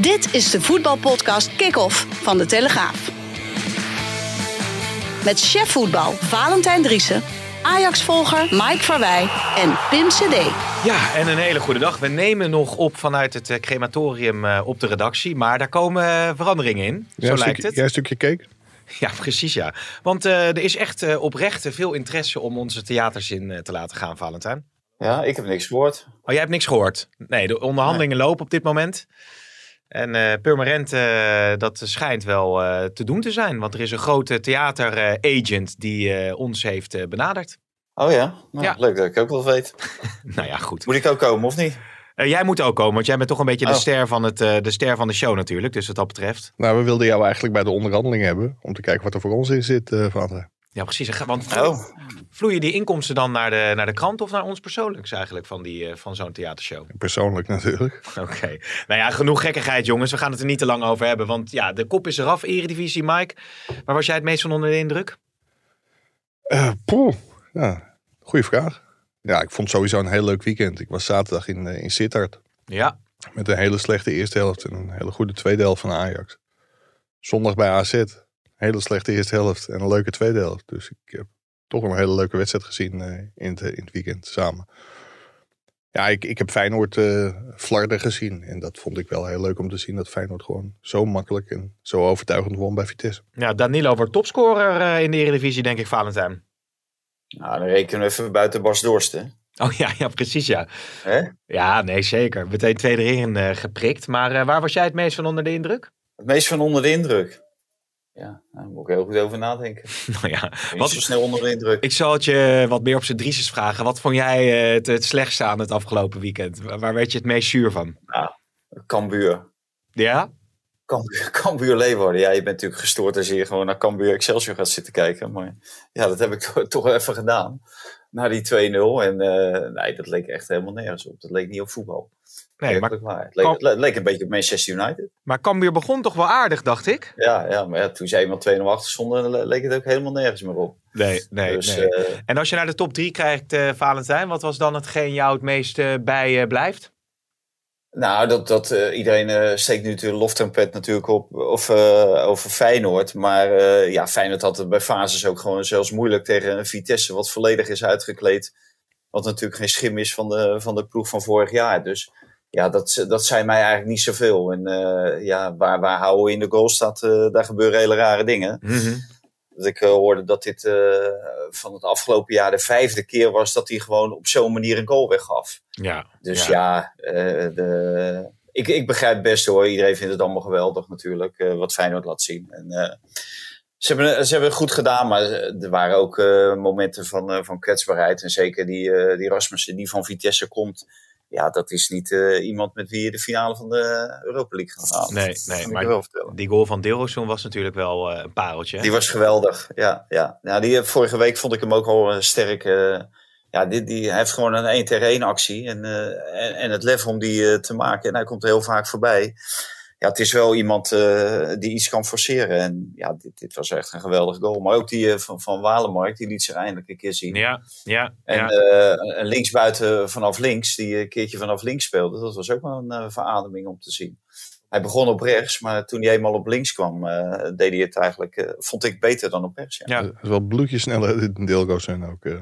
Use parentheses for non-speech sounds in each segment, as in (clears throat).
Dit is de voetbalpodcast Kick-Off van De Telegraaf. Met chef voetbal Valentijn Driessen, Ajax-volger Mike Verwij en Pim CD. Ja, en een hele goede dag. We nemen nog op vanuit het eh, crematorium eh, op de redactie. Maar daar komen eh, veranderingen in. Zo lijkt stukje, het. Jij een stukje cake? Ja, precies ja. Want eh, er is echt eh, oprecht veel interesse om onze theaters in eh, te laten gaan, Valentijn. Ja, ik heb niks gehoord. Oh, jij hebt niks gehoord? Nee, de onderhandelingen lopen op dit moment. En eh Purmerend, eh, dat schijnt wel eh, te doen te zijn. Want er is een grote theateragent die eh, ons heeft eh, benaderd. Oh ja? Nou, Ja. Leuk dat ik ook wel weet. (laughs) nou ja, goed. Moet ik ook komen of niet? Eh, jij moet ook komen, want jij bent toch een beetje de, Oh. ster van het, eh, de ster van de show natuurlijk. Dus wat dat betreft. Nou, we wilden jou eigenlijk bij de onderhandeling hebben. Om te kijken wat er voor ons in zit, eh Vader. Ja, precies. Want Oh, vloeien die inkomsten dan naar de, naar de krant of naar ons persoonlijks eigenlijk van, die, eh, van zo'n theatershow? Persoonlijk natuurlijk. (laughs) Oké. Nou ja, genoeg gekkigheid jongens. We gaan het er niet te lang over hebben. Want ja, de kop is eraf. Eredivisie, Mike. Waar was jij het meest van onder de indruk? Eh poeh. Ja, goeie vraag. Ja, ik vond sowieso een heel leuk weekend. Ik was zaterdag in, eh, in Sittard. Ja. Met een hele slechte eerste helft en een hele goede tweede helft van Ajax. Zondag bij AZ. Hele slechte eerste helft en een leuke tweede helft. Dus ik heb toch een hele leuke wedstrijd gezien eh, in, het, in het weekend samen. Ja, ik, ik heb Feyenoord eh flarden gezien. En dat vond ik wel heel leuk om te zien. Dat Feyenoord gewoon zo makkelijk en zo overtuigend won bij Vitesse. ja, Danilo wordt topscorer eh, in de Eredivisie, denk ik, Valentijn. nou, dan rekenen we even buiten Bas Dorst, hè? Oh ja, ja, precies ja. Hè? Ja, nee, zeker. Meteen twee erin eh, geprikt. Maar eh, waar was jij het meest van onder de indruk? Het meest van onder de indruk. Ja, daar moet ik heel goed over nadenken. (laughs) nou ja, wat, zo snel onder de indruk. ik zal het je wat meer op zijn drieses vragen. Wat vond jij eh, het, het slechtste aan het afgelopen weekend? Waar, werd je het meest zuur van? Cambuur. Ja? Cambuur, (laughs) Cambuur Leeuwarden. Ja, je bent natuurlijk gestoord als je hier gewoon naar Cambuur Excelsior gaat zitten kijken. Maar ja, dat heb ik (laughs) toch, toch even gedaan. Na die 2-0. En eh, nee, dat leek echt helemaal nergens op. Dat leek niet op voetbal. Nee, maar. Het leek, het een beetje op Manchester United. maar Cambuur begon toch wel aardig, dacht ik? Ja, ja maar ja, toen ze eenmaal 2-0 achter stonden, le- leek het ook helemaal nergens meer op. Nee, nee, dus nee. eh, En als je naar de top 3 krijgt, eh, Valentijn, wat was dan hetgeen jou het meest bij eh, blijft? nou, dat, dat, iedereen steekt nu de loftrompet natuurlijk op of, over Feyenoord. Maar ja, Feyenoord had het bij fases ook gewoon zelfs moeilijk tegen een Vitesse wat volledig is uitgekleed. Wat natuurlijk geen schim is van de, van de ploeg van vorig jaar. Dus ja, dat, dat zei mij eigenlijk niet zoveel. En eh, ja, waar, waar Houwe in de goal staat, eh, daar gebeuren hele rare dingen. Dat ik eh, hoorde dat dit van het afgelopen jaar de vijfde keer was dat hij gewoon op zo'n manier een goal weggaf. Ja. Dus ja, de, ik, ik begrijp best hoor. Iedereen vindt het allemaal geweldig natuurlijk, wat Feyenoord laat zien. En, ze, hebben, ze hebben het goed gedaan, maar er waren ook momenten van, van kwetsbaarheid. En zeker die, die Rasmussen die van Vitesse komt. Ja, dat is niet eh, iemand met wie je de finale van de Europa League gaat halen. Nee, nee, maar wel die goal van Dilrosun was natuurlijk wel eh, een pareltje. Die was geweldig. Ja, ja. ja die, eh, vorige week vond ik hem ook al sterk. ja, die, die, hij heeft gewoon een 1 tegen 1 actie. En, en, en het lef om die te maken. En hij komt er heel vaak voorbij. Ja, het is wel iemand eh, die iets kan forceren. En ja, dit, dit was echt een geweldig goal. Maar ook die eh, van, van Walenmark, die liet zich eindelijk een keer zien. Ja, ja, En ja. eh, een linksbuiten vanaf links, die een keertje vanaf links speelde. Dat was ook wel een verademing om te zien. Hij begon op rechts, maar toen hij eenmaal op links kwam, eh, deed hij het eigenlijk, eh, vond ik beter dan op rechts. Ja. Ja. Het is wel bloedjes sneller en ook. eh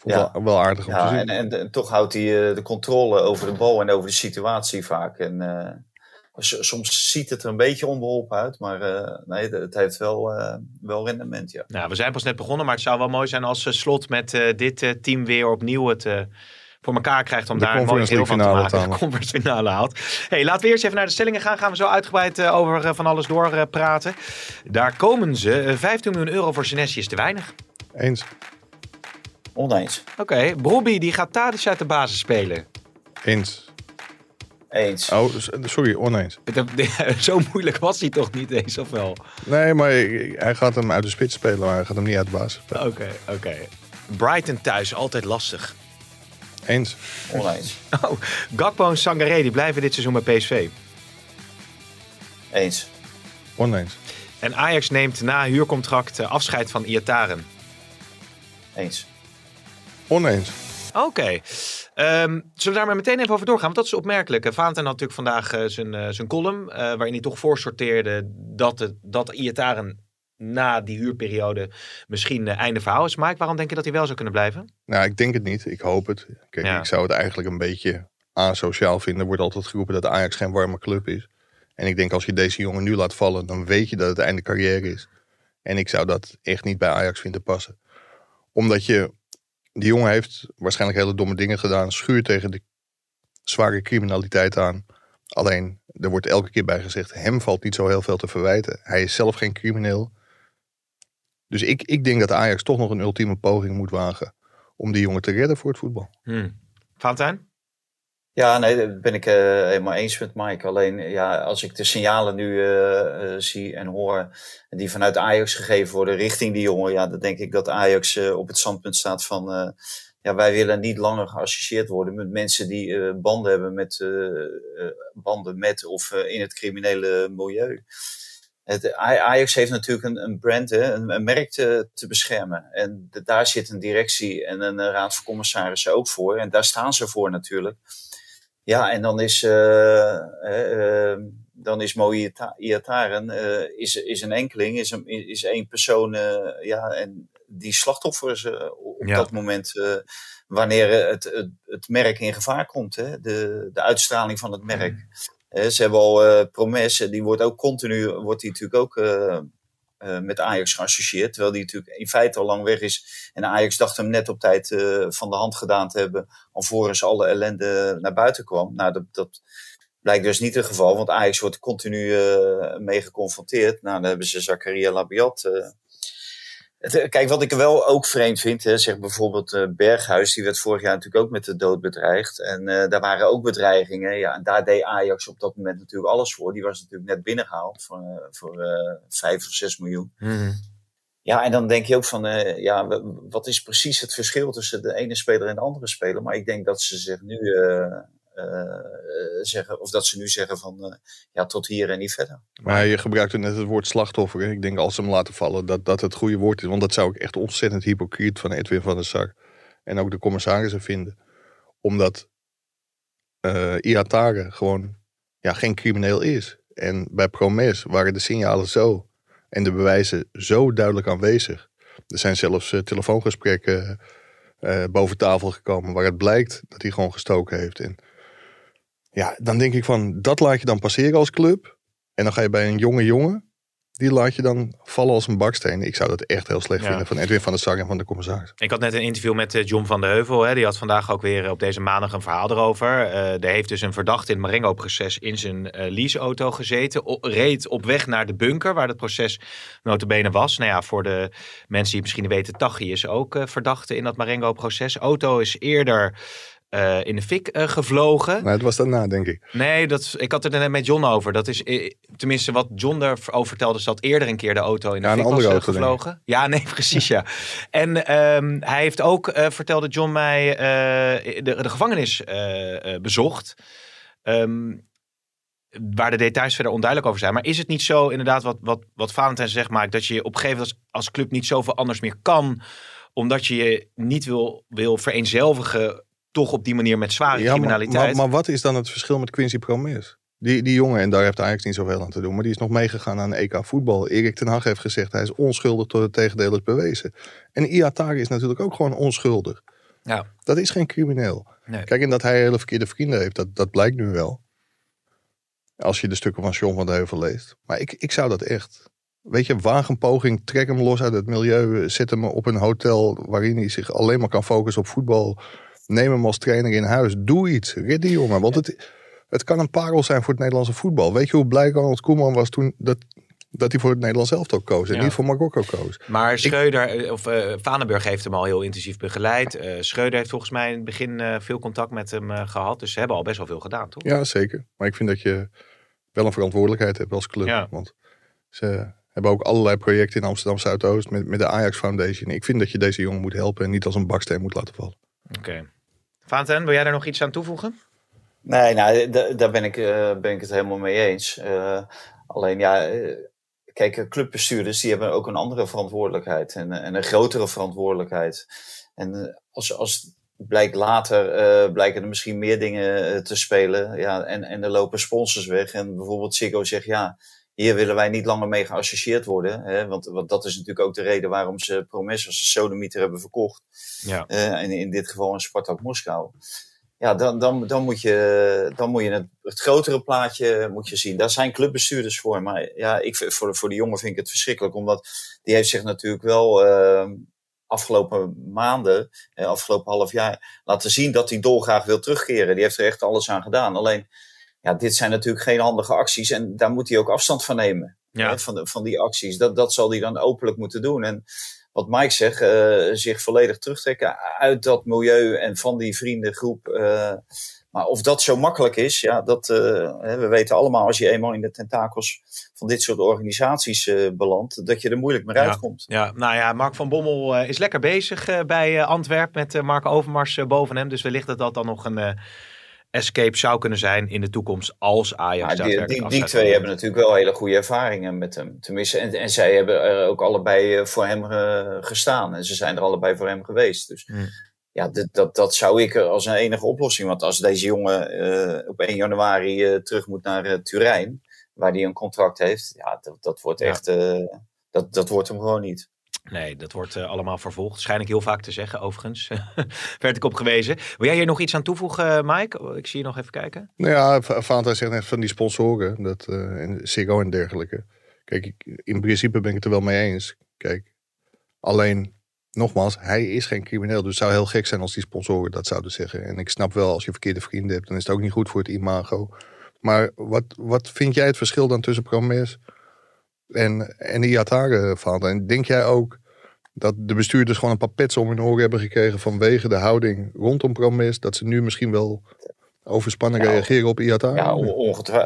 vond Ja. wel, wel aardig om te zien. en, en, en toch houdt hij eh, de controle over de bal en over de situatie vaak. En eh, soms ziet het er een beetje onbeholpen uit, maar eh, nee, het, heeft wel, eh, wel rendement, ja. Nou, we zijn pas net begonnen, maar het zou wel mooi zijn als eh, Slot met eh, dit eh, team weer opnieuw het eh, voor elkaar krijgt om De daar een mooie Conference deel van te maken. (laughs) De conference finale haalt. Hey, laten we eerst even naar de stellingen gaan. Gaan we zo uitgebreid eh, over van alles door eh, praten. Daar komen ze. Eh, 15 miljoen euro voor Senesi is te weinig. Eens. Oneens. Oké, Bobby die gaat Tadic uit de basis spelen. Eens. Eens. Oh, sorry, oneens. (laughs) (laughs) Zo moeilijk was hij toch niet eens, of wel? Nee, maar hij gaat hem uit de spits spelen, maar hij gaat hem niet uit de basis spelen. Oké, oké. Brighton thuis, altijd lastig. Eens. Oneens. (laughs) Oh, Gakpo en Sangaré die blijven dit seizoen bij PSV. Eens. Oneens. En Ajax neemt na huurcontract eh, afscheid van Iataren. Eens. Oneens. Oké. Ehm, zullen we daar maar meteen even over doorgaan? Want dat is opmerkelijk. Uh, Valentijn had natuurlijk vandaag uh, zijn, uh, zijn column. waarin hij toch voorsorteerde dat, het, dat Iataren na die huurperiode misschien einde verhaal is. Mike, waarom denk je dat hij wel zou kunnen blijven? Nou, ik denk het niet. Ik hoop het. Kijk, ja. ik zou het eigenlijk een beetje asociaal vinden. Er wordt altijd geroepen dat Ajax geen warme club is. En ik denk als je deze jongen nu laat vallen, dan weet je dat het einde carrière is. En ik zou dat echt niet bij Ajax vinden passen. Omdat je, die jongen heeft waarschijnlijk hele domme dingen gedaan. Schuurt tegen de zware criminaliteit aan. Alleen, er wordt elke keer bij gezegd, hem valt niet zo heel veel te verwijten. Hij is zelf geen crimineel. Dus ik, ik denk dat Ajax toch nog een ultieme poging moet wagen om die jongen te redden voor het voetbal. Hmm. Valentijn? Ja, nee, dat ben ik uh, helemaal eens met Mike. Alleen ja, als ik de signalen nu uh, uh, zie en hoor die vanuit Ajax gegeven worden richting die jongen, ja, dan denk ik dat Ajax op het standpunt staat van ja, wij willen niet langer geassocieerd worden met mensen die banden hebben met banden met of in het criminele milieu. Het, Ajax heeft natuurlijk een, een brand, een, merk te, beschermen. En daar zit een directie en een raad van commissarissen ook voor. En daar staan ze voor natuurlijk. Ja, en dan is, uh, uh, dan is Mooi Iataren uh, is, is een enkeling, is, een, is één persoon ja, en die slachtoffer is op ja. dat moment wanneer het, het, het, merk in gevaar komt. Hè? De, de uitstraling van het merk. Mm. ze hebben al promesse, die wordt ook continu, wordt die natuurlijk ook uh, met Ajax geassocieerd. Terwijl die natuurlijk in feite al lang weg is. En Ajax dacht hem net op tijd uh, van de hand gedaan te hebben. Alvorens alle ellende naar buiten kwam. Nou, dat, dat blijkt dus niet het geval. Want Ajax wordt continu uh, mee geconfronteerd. Nou, dan hebben ze Zakaria Labiat eh, kijk, wat ik wel ook vreemd vind, hè, zeg bijvoorbeeld uh, Berghuis, die werd vorig jaar natuurlijk ook met de dood bedreigd. En uh, daar waren ook bedreigingen. Ja, en daar deed Ajax op dat moment natuurlijk alles voor. Die was natuurlijk net binnengehaald voor, uh, voor vijf of zes miljoen. Mm. Ja, en dan denk je ook van, ja, wat is precies het verschil tussen de ene speler en de andere speler? Maar ik denk dat ze zich nu zeggen, of dat ze nu zeggen van uh, ja, tot hier en niet verder. Maar je gebruikte net het woord slachtoffer. Ik denk als ze hem laten vallen, dat dat het goede woord is. Want dat zou ik echt ontzettend hypocriet van Edwin van der Sar en ook de commissarissen vinden. Omdat uh, gewoon ja, geen crimineel is. En bij Promes waren de signalen zo en de bewijzen zo duidelijk aanwezig. Er zijn zelfs telefoongesprekken boven tafel gekomen waar het blijkt dat hij gewoon gestoken heeft. En ja, dan denk ik van, dat laat je dan passeren als club. En dan ga je bij een jonge jongen, die laat je dan vallen als een baksteen. Ik zou dat echt heel slecht vinden van Edwin van der Sar en van de commissaris. Ik had net een interview met eh, John van der Heuvel. Hè. Die had vandaag ook weer op deze maandag een verhaal erover. Uh, er heeft dus een verdachte in het Marengo-proces in zijn uh, leaseauto gezeten. reed op weg naar de bunker waar het proces notabene was. Nou ja, voor de mensen die misschien weten, Tachi is ook uh, verdachte in dat Marengo-proces. Auto is eerder uh, in de fik uh, gevlogen. Maar het was daarna, denk ik. Nee, dat, ik had het er net met John over. Dat is eh, tenminste wat John erover vertelde, is dat eerder een keer de auto in de ja, fik was auto, gevlogen. Ja, nee, (laughs) precies ja. en um, hij heeft ook, vertelde John mij, de, de, gevangenis bezocht. Um, waar de details verder onduidelijk over zijn. Maar is het niet zo, inderdaad, wat, wat, wat Valentijn zegt, Maak, dat je op een gegeven moment als, als club niet zoveel anders meer kan, omdat je je niet wil, wil vereenzelvigen toch op die manier met zware ja, criminaliteit. Maar, maar, wat is dan het verschil met Quincy Promes? Die, die jongen, en daar heeft eigenlijk niet zoveel aan te doen, maar die is nog meegegaan aan EK voetbal. Erik ten Hag heeft gezegd, hij is onschuldig tot het tegendeel is bewezen. En Iatari is natuurlijk ook gewoon onschuldig. Ja. Dat is geen crimineel. Nee. Kijk, en dat hij hele verkeerde vrienden heeft, dat, dat blijkt nu wel. Als je de stukken van John van de Heuvel leest. Maar ik, ik zou dat echt... Weet je, wagen een poging, trek hem los uit het milieu. Zet hem op een hotel waarin hij zich alleen maar kan focussen op voetbal Neem hem als trainer in huis. Doe iets. Red die jongen. Want het, het kan een parel zijn voor het Nederlandse voetbal. Weet je hoe blij Ronald Koeman was toen dat, dat hij voor het Nederlands elftal koos. En niet voor Marokko koos. Maar Schreuder, Ik, of uh, Vanenburg heeft hem al heel intensief begeleid. Uh, Schreuder heeft volgens mij in het begin uh, veel contact met hem gehad. Dus ze hebben al best wel veel gedaan, toch? Ja, zeker. Maar ik vind dat je wel een verantwoordelijkheid hebt als club. Ja. Want ze hebben ook allerlei projecten in Amsterdam Zuidoost met, met de Ajax Foundation. Ik vind dat je deze jongen moet helpen en niet als een baksteen moet laten vallen. Oké. Vaanten, wil jij daar nog iets aan toevoegen? Nee, nou, daar ben ik, uh, ben ik het helemaal mee eens. Uh, alleen ja, uh, kijk, clubbestuurders die hebben ook een andere verantwoordelijkheid en, en een grotere verantwoordelijkheid. En als, als blijkt later, uh, blijken er misschien meer dingen te spelen. Ja, en, en er lopen sponsors weg. En bijvoorbeeld Ziggo zegt, ja, hier willen wij niet langer mee geassocieerd worden. Hè? Want, want dat is natuurlijk ook de reden waarom ze Promes als de sodemieter hebben verkocht. Ja. en in dit geval een Spartak Moskou ja, dan, dan, dan moet je, dan moet je het, het, grotere plaatje moet je zien. Daar zijn clubbestuurders voor. Maar ja, ik, voor, voor de jongen vind ik het verschrikkelijk. Omdat die heeft zich natuurlijk wel uh, afgelopen maanden, eh, afgelopen half jaar, laten zien dat hij dolgraag wil terugkeren. Die heeft er echt alles aan gedaan. Alleen, ja, dit zijn natuurlijk geen handige acties. En daar moet hij ook afstand van nemen. Ja. Hè, van, de, van die acties. Dat, dat zal hij dan openlijk moeten doen. En wat Mike zegt, uh, zich volledig terugtrekken uit dat milieu en van die vriendengroep. Uh, maar of dat zo makkelijk is, ja, dat, uh, we weten allemaal als je eenmaal in de tentakels van dit soort organisaties belandt, dat je er moeilijk mee uitkomt. Ja, nou ja, Mark van Bommel is lekker bezig bij Antwerpen met Mark Overmars boven hem. Dus wellicht dat dat dan nog een escape zou kunnen zijn in de toekomst als Ajax ja, die, die, die twee hebben natuurlijk wel hele goede ervaringen met hem. Tenminste, en, en zij hebben er ook allebei eh, voor hem uh, gestaan. En ze zijn er allebei voor hem geweest. Dus hmm. ja, dat, dat, dat zou ik als een enige oplossing. Want als deze jongen uh, op 1 januari terug moet naar Turijn, waar hij een contract heeft, ja, dat, dat wordt echt. dat, dat wordt hem gewoon niet. Nee, dat wordt uh, allemaal vervolgd. Schijn heel vaak te zeggen, overigens. (laughs) Werd ik op gewezen. Wil jij hier nog iets aan toevoegen, Mike? Ik zie je nog even kijken. Nou ja, Fanta zegt net van die sponsoren. Dat, uh, en Ziggo en dergelijke. Kijk, in principe ben ik het er wel mee eens. Kijk, alleen, nogmaals, hij is geen crimineel. Dus het zou heel gek zijn als die sponsoren dat zouden zeggen. En ik snap wel, als je verkeerde vrienden hebt, dan is het ook niet goed voor het imago. Maar wat, wat vind jij het verschil dan tussen Promes en, en de Iatare van. En denk jij ook dat de bestuurders gewoon een paar pets om hun oren hebben gekregen vanwege de houding rondom Promes, dat ze nu misschien wel overspannen reageren op Iatare? Ja,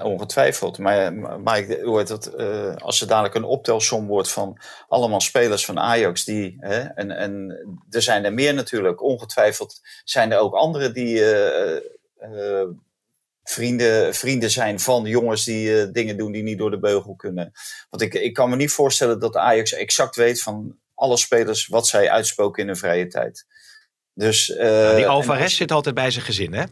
ongetwijfeld. Maar, maar ik hoor dat uh, als er dadelijk een optelsom wordt van allemaal spelers van Ajax die, hè, en, en er zijn er meer natuurlijk, ongetwijfeld zijn er ook anderen die uh, uh, vrienden, vrienden zijn van jongens die uh, dingen doen die niet door de beugel kunnen. Want ik, ik kan me niet voorstellen dat Ajax exact weet van alle spelers wat zij uitspoken in hun vrije tijd. Dus, uh, die Alvarez zit altijd bij zijn gezin, hè?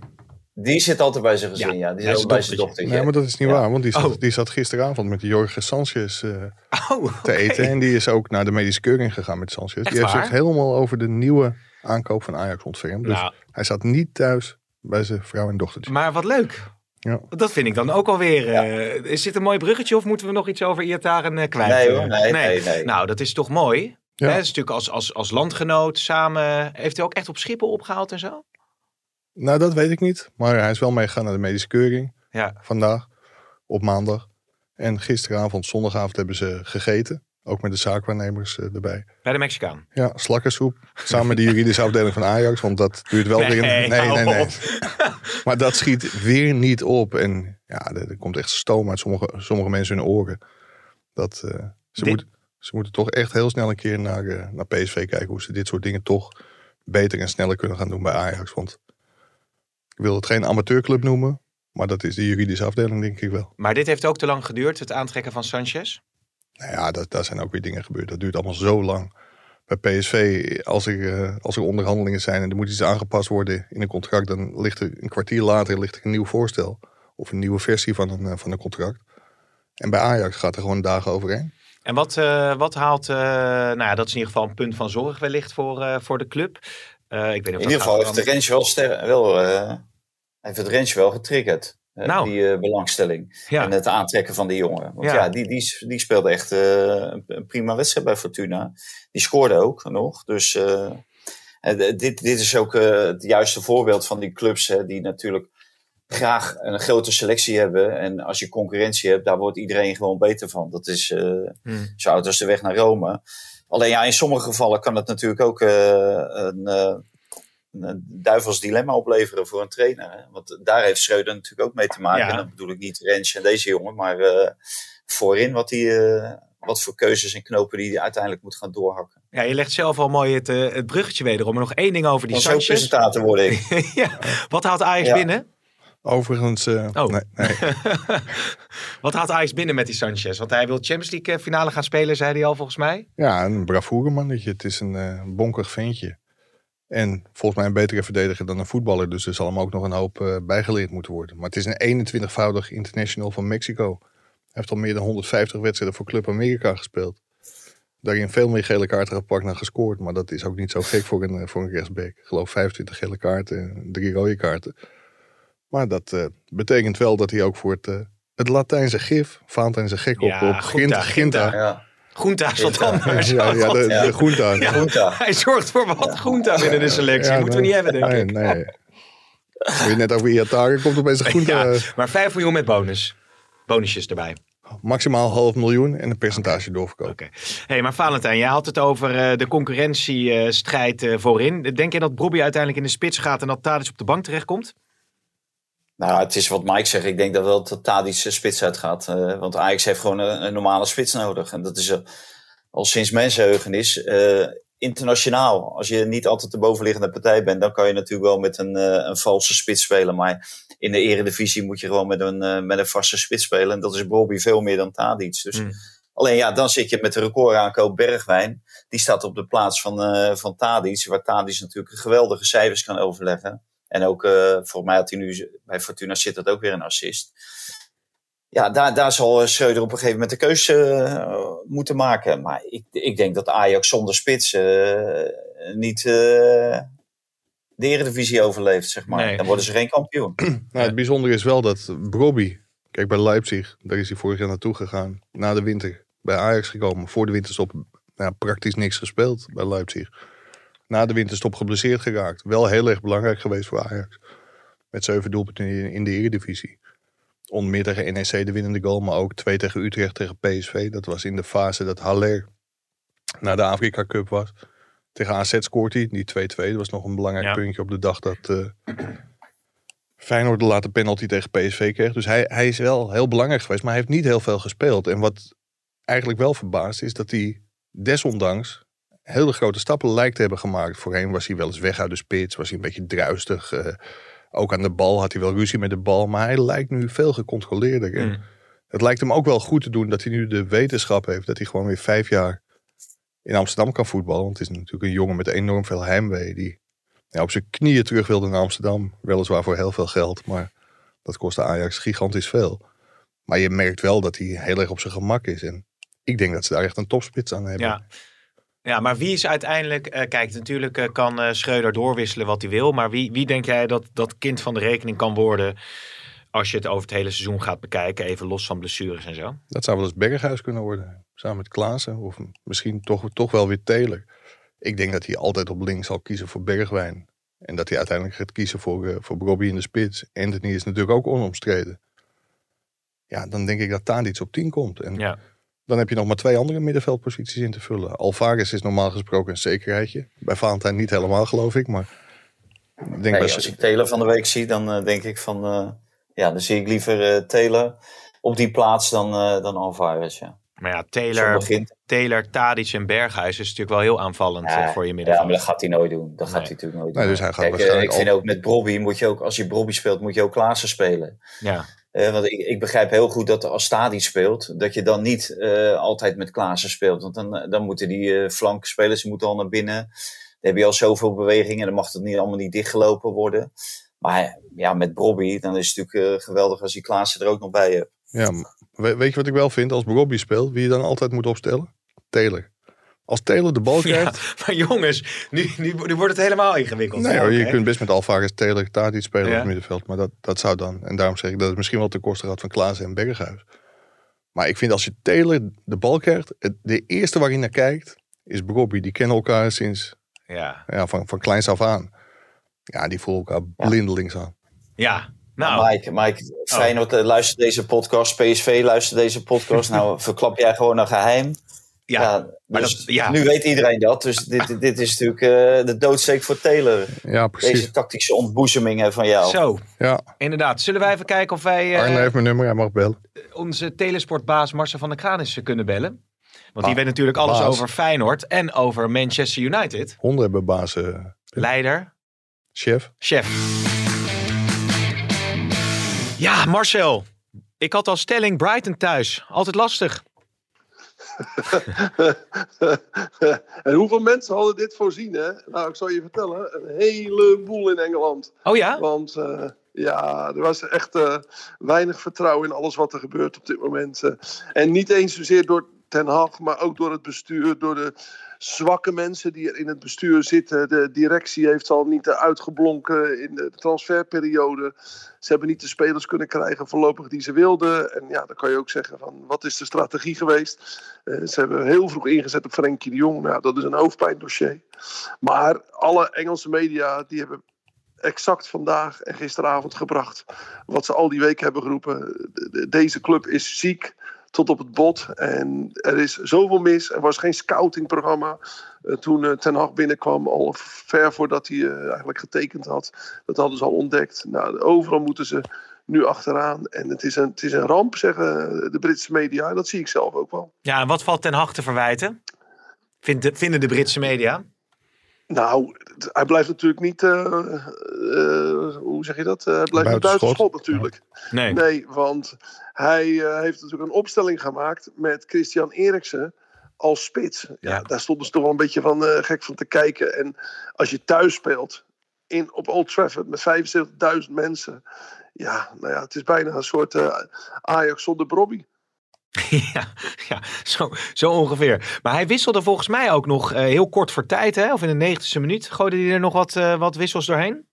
Die zit altijd bij zijn gezin, ja. Die zit ook bij zijn dochter. Nee, maar dat is niet waar, want die zat, oh. die zat gisteravond met Jorge Sanchez uh, oh, te eten. En die is ook naar de medische keuring gegaan met Sanchez. die heeft zich helemaal over de nieuwe aankoop van Ajax ontfermd. Dus nou. hij zat niet thuis bij zijn vrouw en dochtertje. Maar wat leuk. Ja. Dat vind ik dan ook alweer. Ja. Uh, is dit een mooi bruggetje of moeten we nog iets over Iataren uh, kwijt? Nee, hoor, nee, nee. nee, Nou, dat is toch mooi. Ja. Hè? is natuurlijk als, als, als landgenoot samen. Heeft hij ook echt op Schiphol opgehaald en zo? Nou, dat weet ik niet. Maar hij is wel meegegaan naar de medische keuring. Ja. Vandaag, op maandag. En gisteravond, zondagavond hebben ze gegeten. Ook met de zaakwaarnemers uh, erbij. Bij de Mexicaan? Ja, slakkersoep. Samen met de juridische afdeling van Ajax. Want dat duurt wel weer... Nee, nee, nee. nee. (laughs) maar dat schiet weer niet op. En ja, er, er, komt echt stoom uit sommige, sommige mensen hun oren. Dat, uh, ze, moet, ze moeten toch echt heel snel een keer naar, uh, naar PSV kijken. Hoe ze dit soort dingen toch beter en sneller kunnen gaan doen bij Ajax. Want ik wil het geen amateurclub noemen. Maar dat is de juridische afdeling denk ik wel. Maar dit heeft ook te lang geduurd, het aantrekken van Sanchez? Nou ja, dat, daar zijn ook weer dingen gebeurd. Dat duurt allemaal zo lang. Bij PSV, als er, uh, als er onderhandelingen zijn en er moet iets aangepast worden in een contract, dan ligt er een kwartier later ligt er een nieuw voorstel. Of een nieuwe versie van een, uh, van een contract. En bij Ajax gaat er gewoon dagen overheen. En wat, uh, wat haalt, nou ja, dat is in ieder geval een punt van zorg wellicht voor, voor de club. ik weet niet of in ieder geval heeft de Rens wel, ster wel, heeft het Rens wel getriggerd. Nou. Die uh, belangstelling. En het aantrekken van die jongen. Want ja, die, die, die speelde echt uh, een prima wedstrijd bij Fortuna. Die scoorde ook nog. Dus uh, dit, dit is ook het juiste voorbeeld van die clubs hè, die natuurlijk graag een grote selectie hebben. En als je concurrentie hebt, daar wordt iedereen gewoon beter van. Dat is hmm. zo oud als de weg naar Rome. Alleen ja, in sommige gevallen kan het natuurlijk ook een een duivels dilemma opleveren voor een trainer. Hè? Want daar heeft Schreuder natuurlijk ook mee te maken. En dan bedoel ik niet Rens en deze jongen, maar uh, voorin wat, die, uh, wat voor keuzes en knopen die hij uiteindelijk moet gaan doorhakken. Ja, je legt zelf al mooi het, uh, het bruggetje wederom. Maar nog één ding over die Sanchez. presentator word ik. (laughs) ja. Wat haalt Ajax ja. binnen? Overigens, oh. nee, nee. (laughs) Wat haalt Ajax binnen met die Sanchez? Want hij wil Champions League finale gaan spelen, zei hij al volgens mij. Ja, een bravoure mannetje. Het is een uh, bonkig ventje. En volgens mij een betere verdediger dan een voetballer. Dus er zal hem ook nog een hoop eh, bijgeleerd moeten worden. Maar het is een 21-voudig international van Mexico. Hij heeft al meer dan 150 wedstrijden voor Club America gespeeld. Daarin veel meer gele kaarten gepakt dan gescoord. Maar dat is ook niet zo gek voor een, eh, voor een rechtsback. Ik geloof 25 gele kaarten en drie rode kaarten. Maar dat eh, betekent wel dat hij ook voor het, het Latijnse gif, Valentijn zijn gek op, Ja, op Ginta, Ginta. Ginta. Ja. Groenta is wat anders. Ja, ja, de. Ja. Groenta. Hij zorgt voor wat groenta binnen de selectie. Moeten we niet hebben, denk nee, ik. Nee, Wil je net over Iataren, komt opeens een groente. Ja, maar 5 miljoen met bonus. Bonusjes erbij. Maximaal half miljoen en een percentage doorverkoop. Oké. Hey, maar Valentijn, jij had het over eh, de concurrentiestrijd eh, voorin. Denk je dat Bobby uiteindelijk in de spits gaat en dat Tadic op de bank terechtkomt? Nou, het is wat Mike zegt. Ik denk dat wel dat Tadic de spits uitgaat. Eh, want Ajax heeft gewoon een, een normale spits nodig. En dat is eh, al sinds mensenheugenis. eh internationaal. Als je niet altijd de bovenliggende partij bent, dan kan je natuurlijk wel met een, een valse spits spelen. Maar in de eredivisie moet je gewoon met een, met een vaste spits spelen. En dat is Bobby veel meer dan Tadic. Dus Hmm. Alleen ja, dan zit je met de recordaankoop Bergwijn. Die staat op de plaats van, eh van Tadic. Waar Tadic natuurlijk geweldige cijfers kan overleggen. En ook, eh volgens mij had hij nu bij Fortuna zit dat ook weer een assist. Ja, daar, daar zal Schreuder op een gegeven moment de keuze eh, moeten maken. Maar ik, ik denk dat Ajax zonder spits eh, niet eh, de Eredivisie overleeft, zeg maar. Nee. Dan worden ze geen kampioen. (clears throat) Nou, het bijzondere is wel dat Brobby, kijk bij Leipzig, daar is hij vorig jaar naartoe gegaan. Na de winter bij Ajax gekomen. Voor de winterstop nou, praktisch niks gespeeld bij Leipzig. Na de winterstop geblesseerd geraakt. Wel heel erg belangrijk geweest voor Ajax. Met zeven doelpunten in, de Eredivisie. Meer tegen NEC de winnende goal, maar ook twee tegen Utrecht tegen PSV. Dat was in de fase dat Haller naar de Afrika Cup was. Tegen AZ scoort hij, die 2-2. Dat was nog een belangrijk Ja. puntje op de dag dat eh, Feyenoord de late penalty tegen PSV kreeg. Dus hij, hij is wel heel belangrijk geweest, maar hij heeft niet heel veel gespeeld. En wat eigenlijk wel verbaast is dat hij desondanks hele grote stappen lijkt te hebben gemaakt. Voorheen was hij wel eens weg uit de spits, was hij een beetje druistig. eh, ook aan de bal had hij wel ruzie met de bal, maar hij lijkt nu veel gecontroleerder. En Mm. het lijkt hem ook wel goed te doen dat hij nu de wetenschap heeft dat hij gewoon weer vijf jaar in Amsterdam kan voetballen. Want het is natuurlijk een jongen met enorm veel heimwee die ja, op zijn knieën terug wilde naar Amsterdam. Weliswaar voor heel veel geld, maar dat kostte Ajax gigantisch veel. Maar je merkt wel dat hij heel erg op zijn gemak is. En ik denk dat ze daar echt een topspits aan hebben. Ja. Ja, maar wie is uiteindelijk... eh, kijk, natuurlijk eh, kan eh, Schreuder doorwisselen wat hij wil. Maar wie, wie denk jij dat dat kind van de rekening kan worden... als je het over het hele seizoen gaat bekijken? Even los van blessures en zo. Dat zou wel eens Berghuis kunnen worden. Samen met Klaassen. Of misschien toch, toch wel weer Taylor. Ik denk dat hij altijd op links zal kiezen voor Bergwijn. En dat hij uiteindelijk gaat kiezen voor, voor Robbie in de spits. Anthony is natuurlijk ook onomstreden. Ja, dan denk ik dat Tadic op 10 komt. En Ja. Dan heb je nog maar twee andere middenveldposities in te vullen. Alvarez is normaal gesproken een zekerheidje. Bij Valentijn niet helemaal, geloof ik. Maar ik denk Nee, bij als ik Taylor van de week zie, dan eh, denk ik van... eh, ja, dan zie ik liever eh Taylor op die plaats dan, eh dan Alvarez, ja. Maar ja, Zo Taylor, begint. Taylor, Tadic en Berghuis is natuurlijk wel heel aanvallend voor je Ja, middenveld. maar dat gaat hij nooit doen. Dat gaat Nee. hij natuurlijk nooit Nee, doen. dus hij gaat Kijk, waarschijnlijk ik vind al- ook met Brobby moet je ook, als je Brobby speelt, moet je ook Klaassen spelen. Ja. Eh, want ik, ik begrijp heel goed dat als Stadi speelt, dat je dan niet eh, altijd met Klaassen speelt. Want dan, eh, dan moeten die eh flankspelers moeten al naar binnen. Dan heb je al zoveel bewegingen, dan mag het niet, allemaal niet dichtgelopen worden. Maar ja, met Brobby, dan is het natuurlijk geweldig als die Klaassen er ook nog bij hebt. Ja, weet je wat ik wel vind? Als Robbie speelt, wie je dan altijd moet opstellen? Taylor. Als Taylor de bal (laughs) krijgt... ja, maar jongens, nu, nu, nu wordt het helemaal ingewikkeld. Nee hoor, je kunt best met Alvarez, Taylor, Tadic spelen Ja. op het middenveld. Maar dat, dat zou dan... En daarom zeg ik dat het misschien wel ten koste gaat van Klaassen en Berghuis. Maar ik vind als je Taylor de bal krijgt... Het, de eerste waar je naar kijkt is Robbie. Die kennen elkaar sinds Ja. ja, van, van kleins af aan. Ja, die voelen elkaar blindelings aan. ja, nou, Mike, Mike Feyenoord eh, luistert deze podcast, PSV luistert deze podcast. (laughs) nou, verklap jij gewoon een geheim. Ja. Ja, maar dus dat- ja. Nu weet iedereen dat. Dus (laughs) dit, dit is natuurlijk eh, de doodsteek voor Taylor. Ja, precies. Deze tactische ontboezemingen van jou. Zo, Ja, inderdaad. Zullen wij even kijken of wij eh, Arne heeft mijn nummer, hij mag bellen. onze telesportbaas Marcel van der Kraan eens eh, kunnen bellen? Want die weet natuurlijk alles baas. over Feyenoord en over Manchester United. Honden hebben baas, eh, Leider, chef. chef. Ja, Marcel. Ik had al stelling Brighton thuis. Altijd lastig. (laughs) en hoeveel mensen hadden dit voorzien, hè? Nou, ik zal je vertellen, een heleboel in Engeland. Oh ja? Want uh, ja, er was echt uh, weinig vertrouwen in alles wat er gebeurt op dit moment. Uh, en niet eens zozeer door Ten Hag, maar ook door het bestuur, door de zwakke mensen die er in het bestuur zitten. De directie heeft al niet uitgeblonken in de transferperiode. Ze hebben niet de spelers kunnen krijgen voorlopig die ze wilden. En ja, dan kan je ook zeggen van wat is de strategie geweest? Uh, ze hebben heel vroeg ingezet op Frenkie de Jong. Nou, dat is een hoofdpijndossier. Maar alle Engelse media die hebben exact vandaag en gisteravond gebracht. Wat ze al die weken hebben geroepen. Deze club is ziek tot op het bot. En er is zoveel mis. Er was geen scoutingprogramma. Uh, toen uh, Ten Hag binnenkwam, al ver voordat hij uh, eigenlijk getekend had. Dat hadden ze al ontdekt. Nou, overal moeten ze nu achteraan. En het is, een, het is een ramp, zeggen de Britse media. Dat zie ik zelf ook wel. Ja, en wat valt Ten Hag te verwijten? Vindt de, vinden de Britse media? Nou, hij blijft natuurlijk niet. Uh, uh, hoe zeg je dat? hij blijft niet buiten schot natuurlijk. Nee. nee, want hij uh, heeft natuurlijk een opstelling gemaakt met Christian Eriksen als spits. Ja, ja. Daar stonden ze toch wel een beetje van gek van te kijken. En als je thuis speelt in, op Old Trafford met 75.000 mensen. Ja, nou ja, het is bijna een soort Ajax zonder Bobby. (laughs) Ja, ja zo, zo ongeveer. Maar hij wisselde volgens mij ook nog uh, heel kort voor tijd, hè? of in de negentigste minuut. Gooide hij er nog wat, uh, wat wissels doorheen?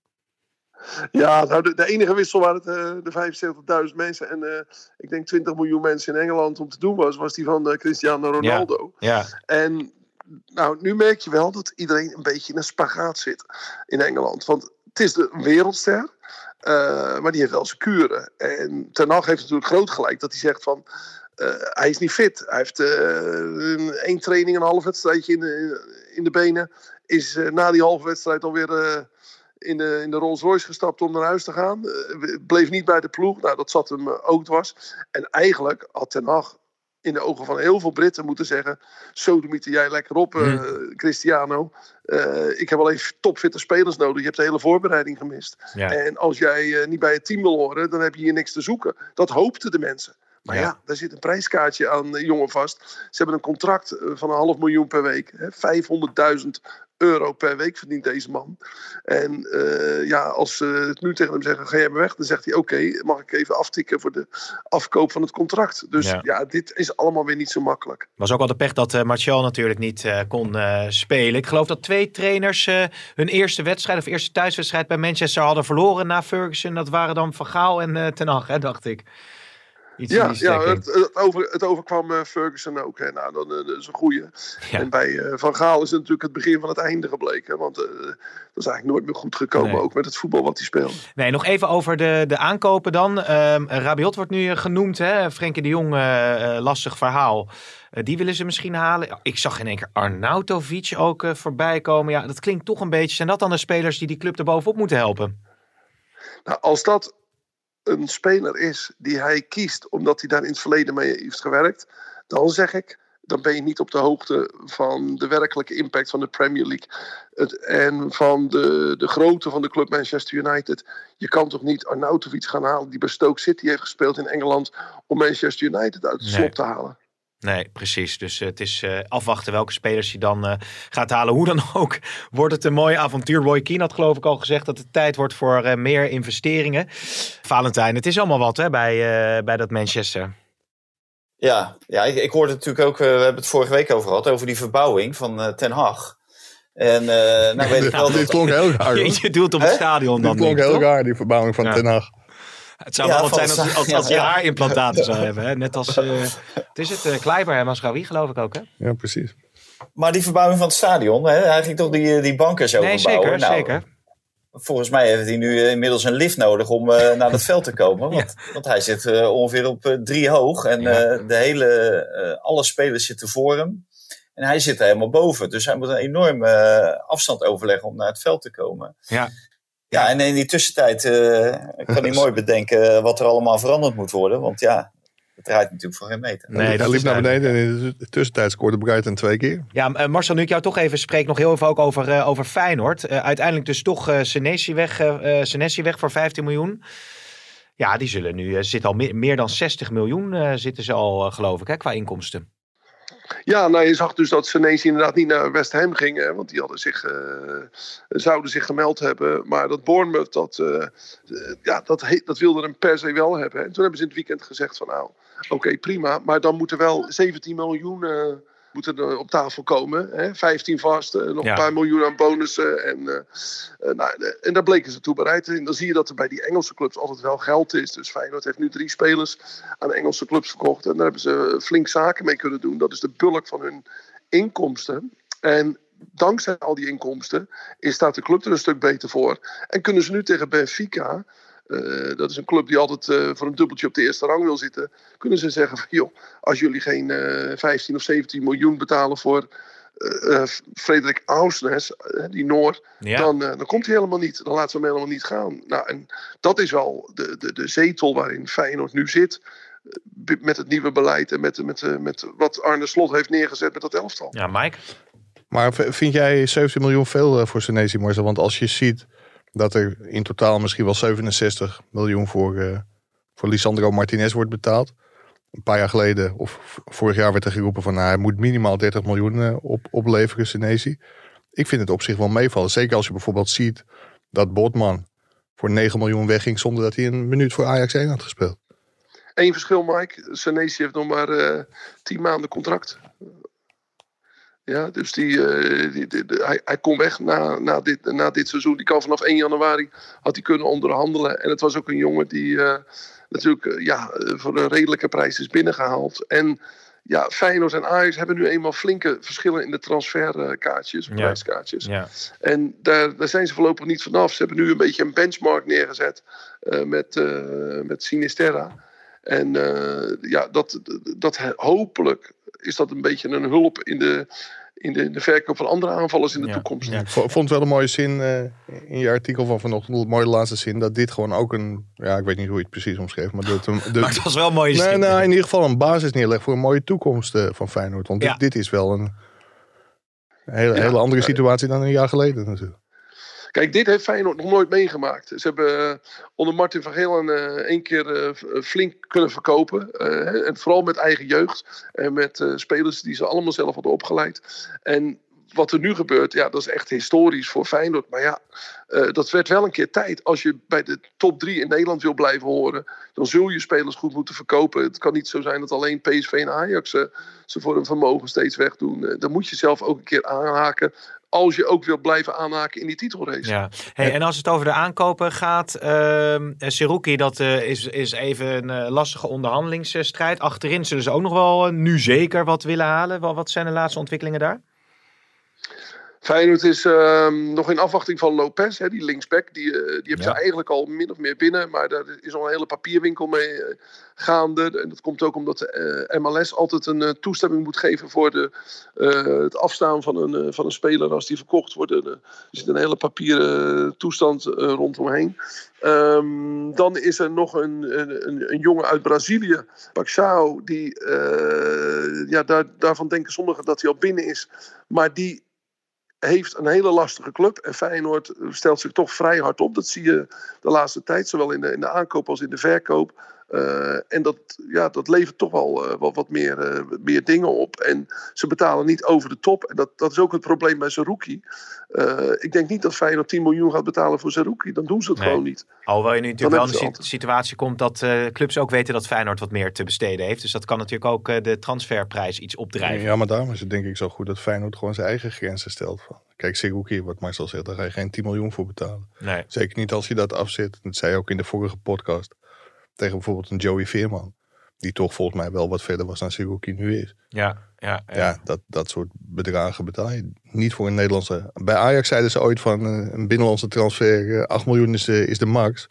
Ja, nou de, de enige wissel waar het uh, de 75.000 mensen en ik denk 20 miljoen mensen in Engeland om te doen was, was die van Cristiano Ronaldo. Ja, ja. En nou, nu merk je wel dat iedereen een beetje in een spagaat zit in Engeland. Want het is de wereldster. maar die heeft wel zijn kuren. En Ten Hag heeft natuurlijk groot gelijk dat hij zegt van... Uh, hij is niet fit. Hij heeft uh, één training, een half wedstrijdje in de, in de benen. Is na die halve wedstrijd alweer in, de, in de Rolls Royce gestapt om naar huis te gaan. bleef niet bij de ploeg. Nou, dat zat hem ook dwars. En eigenlijk had Ten Hag in de ogen van heel veel Britten moeten zeggen... Sodemieter jij lekker op, mm. Cristiano. ik heb alleen topfitte spelers nodig. Je hebt de hele voorbereiding gemist. Ja. En als jij niet bij het team wil horen... dan heb je hier niks te zoeken. Dat hoopten de mensen. Maar ja. ja, daar zit een prijskaartje aan de jongen vast. Ze hebben een contract van een half miljoen per week. 500.000 euro per week verdient deze man. En uh, ja, als ze het nu tegen hem zeggen, ga jij maar weg. Dan zegt hij, oké, okay, mag ik even aftikken voor de afkoop van het contract. Dus ja. ja. dit is allemaal weer niet zo makkelijk. Was ook wel de pech dat uh, Martial natuurlijk niet uh, kon spelen. Ik geloof dat twee trainers hun eerste wedstrijd of eerste thuiswedstrijd bij Manchester hadden verloren na Ferguson. Dat waren dan Van Gaal en Ten Hag, hè, dacht ik. Iets ja, ja het, het, over, het overkwam uh, Ferguson ook. Hè. Nou, dan, uh, dat is een goeie. Ja. En bij uh, Van Gaal is het natuurlijk het begin van het einde gebleken. Want dat is eigenlijk nooit meer goed gekomen. Nee. Ook met het voetbal wat hij speelde. Nee, nog even over de, de aankopen dan. Um, Rabiot wordt nu genoemd. Hè? Frenkie de Jong, lastig verhaal. die willen ze misschien halen. Ik zag in één keer Arnautovic ook voorbij komen. Ja, dat klinkt toch een beetje. Zijn dat dan de spelers die die club er bovenop moeten helpen? Nou, als dat een speler is die hij kiest omdat hij daar in het verleden mee heeft gewerkt, dan zeg ik, dan ben je niet op de hoogte van de werkelijke impact van de Premier League het, en van de, de grootte van de club Manchester United. Je kan toch niet Arnautovic gaan halen die bij Stoke City heeft gespeeld in Engeland om Manchester United uit Nee. slop te halen. Nee, precies. Dus uh, het is uh, afwachten welke spelers hij dan uh, gaat halen. Hoe dan ook (laughs) wordt het een mooi avontuur. Roy Keane had geloof ik al gezegd dat het tijd wordt voor meer investeringen. Valentijn, het is allemaal wat hè, bij, bij dat Manchester. Ja, ja ik, ik hoorde natuurlijk ook, we hebben het vorige week over gehad, over die verbouwing van Ten Hag. En nou weet ik (laughs) wel Dit dat... klonk heel raar. (laughs) hoor. Je doet op het stadion dan. Dit klonk heel toch? raar, die verbouwing van Ja. Ten Hag. Het zou Ja, wel wat zijn als, als, als je ja. haarimplantaten zou hebben. Hè? Net als, eh het is het, uh, Kleiber en Masraoui geloof ik ook hè? Ja, precies. Maar die verbouwing van het stadion, hè, hij ging toch die, die bankers Nee, overbouwen? zeker, Nou, zeker. Volgens mij heeft hij nu eh, inmiddels een lift nodig om eh, naar het veld te komen. (laughs) Want, want hij zit eh, ongeveer op eh, drie hoog. En Ja. eh, de hele, eh, alle spelers zitten voor hem. En hij zit er helemaal boven. Dus hij moet een enorme eh, afstand overleggen om naar het veld te komen. Ja. Ja, en in die tussentijd eh, kan hij (laughs) mooi bedenken wat er allemaal veranderd moet worden. Want ja, het draait natuurlijk voor geen meter. Nee, hij dat liep naar beneden en in de tussentijd scoorde Brighton twee keer. Ja, eh, Marcel, nu ik jou toch even spreek, nog heel even ook over, eh, over Feyenoord. Eh, uiteindelijk dus toch eh Senesi weg, eh, eh, Senesi weg voor 15 miljoen. Ja, die zullen nu, eh, zit al meer, meer dan 60 miljoen eh, zitten ze al, eh, geloof ik, hè, qua inkomsten. Ja, nou je zag dus dat Senesi inderdaad niet naar West Ham ging. Hè, want die hadden zich, uh, zouden zich gemeld hebben. Maar dat Bournemouth, dat, uh, ja, dat, dat wilde hem per se wel hebben. En toen hebben ze in het weekend gezegd van nou, oké prima. Maar dan moeten wel 17 miljoen moeten er op tafel komen. Hè? 15 vast, uh, nog een paar miljoen aan bonussen. En, uh, uh, nou, en daar bleken ze toe bereid. En dan zie je dat er bij die Engelse clubs altijd wel geld is. Dus Feyenoord heeft nu drie spelers aan Engelse clubs verkocht. En daar hebben ze flink zaken mee kunnen doen. Dat is de bulk van hun inkomsten. En dankzij al die inkomsten is, staat de club er een stuk beter voor. En kunnen ze nu tegen Benfica uh, dat is een club die altijd uh, voor een dubbeltje op de eerste rang wil zitten. Kunnen ze zeggen van joh, als jullie geen uh, 15 of 17 miljoen betalen voor Frederik Ausnes, die Noor, ja. dan, dan komt hij helemaal niet. Dan laten we hem helemaal niet gaan. Nou, en dat is wel de, de, de zetel waarin Feyenoord nu zit. Met het nieuwe beleid en met, met, met wat Arne Slot heeft neergezet met dat elftal. Ja, Mike? Maar vind jij 17 miljoen veel voor Senesi Marcel? Want als je ziet dat er in totaal misschien wel 67 miljoen voor, uh, voor Lisandro Martinez wordt betaald. Een paar jaar geleden, of vorig jaar werd er geroepen van nou, hij moet minimaal 30 miljoen uh, op, opleveren, Senesi. Ik vind het op zich wel meevallen. Zeker als je bijvoorbeeld ziet dat Botman voor 9 miljoen wegging zonder dat hij een minuut voor Ajax 1 had gespeeld. Eén verschil, Mike. Senesi heeft nog maar uh, 10 maanden contract. Ja, dus die, uh, die, die, hij, hij kon weg na, na, dit, na dit seizoen. Die kan vanaf 1 januari had hij kunnen onderhandelen. En het was ook een jongen die uh, natuurlijk uh, ja, voor een redelijke prijs is binnengehaald. En ja, Feyenoord en Ajax hebben nu eenmaal flinke verschillen in de transferkaartjes, prijskaartjes. Ja. Ja. En daar, daar zijn ze voorlopig niet vanaf. Ze hebben nu een beetje een benchmark neergezet met, met Sinisterra. En ja, dat, dat hopelijk is dat een beetje een hulp in de, in de, de verkoop van andere aanvallers in de toekomst. Ja. Ik vond wel een mooie zin uh, in je artikel van vanochtend, een mooie laatste zin, dat dit gewoon ook een, ja, ik weet niet hoe je het precies omschreef, maar, dat, de, (laughs) maar het was wel een mooie nee, zin. Nou, in ieder geval een basis neerleggen voor een mooie toekomst uh, van Feyenoord. Want dit, dit, is wel een hele, ja, hele andere situatie dan een jaar geleden natuurlijk. Kijk, dit heeft Feyenoord nog nooit meegemaakt. Ze hebben uh, onder Martin van Geel één keer uh, flink kunnen verkopen. en vooral met eigen jeugd. En met spelers die ze allemaal zelf hadden opgeleid. En wat er nu gebeurt, ja, dat is echt historisch voor Feyenoord. Maar ja, uh, dat werd wel een keer tijd. Als je bij de top 3 in Nederland wil blijven horen, dan zul je spelers goed moeten verkopen. Het kan niet zo zijn dat alleen PSV en Ajax uh, ze voor hun vermogen steeds wegdoen. Uh, dan moet je zelf ook een keer aanhaken als je ook wil blijven aanhaken in die titelrace. Ja. Hey, en als het over de aankopen gaat, uh, dat is, is even een lastige onderhandelingsstrijd. Achterin zullen ze ook nog wel nu zeker wat willen halen. Wat zijn de laatste ontwikkelingen daar? Feyenoord is uh, nog in afwachting van Lopez, hè, die linksback. Die, uh, die hebben ja. ze eigenlijk al min of meer binnen. Maar daar is al een hele papierwinkel mee uh, gaande. En dat komt ook omdat de uh, MLS altijd een toestemming moet geven voor de, het afstaan van een, van een speler als die verkocht wordt. er zit een hele papieren toestand rondomheen. Um, dan is er nog een, een, een jongen uit Brazilië, Paxao. Die, ja, daar, daarvan denken sommigen dat hij al binnen is. Maar die heeft een hele lastige club. En Feyenoord stelt zich toch vrij hard op. Dat zie je de laatste tijd, zowel in de, in de aankoop als in de verkoop. Uh, en dat, ja, dat levert toch wel uh, wat, wat meer, uh, meer dingen op. En ze betalen niet over de top. En dat, dat is ook het probleem bij Zerouki. ik denk niet dat Feyenoord 10 miljoen gaat betalen voor Zerouki. Dan doen ze het nee. gewoon niet. Alhoewel je nu natuurlijk wel in de situatie komt dat clubs ook weten dat Feyenoord wat meer te besteden heeft. Dus dat kan natuurlijk ook de transferprijs iets opdrijven. Ja, maar daarom is het denk ik zo goed dat Feyenoord gewoon zijn eigen grenzen stelt. Van. Kijk, Zerouki, wat Marcel zegt, daar ga je geen 10 miljoen voor betalen. Nee. Zeker niet als je dat afzet. Dat zei je ook in de vorige podcast tegen bijvoorbeeld een Joey Veerman. Die toch volgens mij wel wat verder was dan Sigoki nu is. Ja, ja, ja. ja dat, dat soort bedragen betaal je niet voor een Nederlandse. Bij Ajax zeiden ze ooit van uh, een binnenlandse transfer, uh, 8 miljoen is, uh, is de max.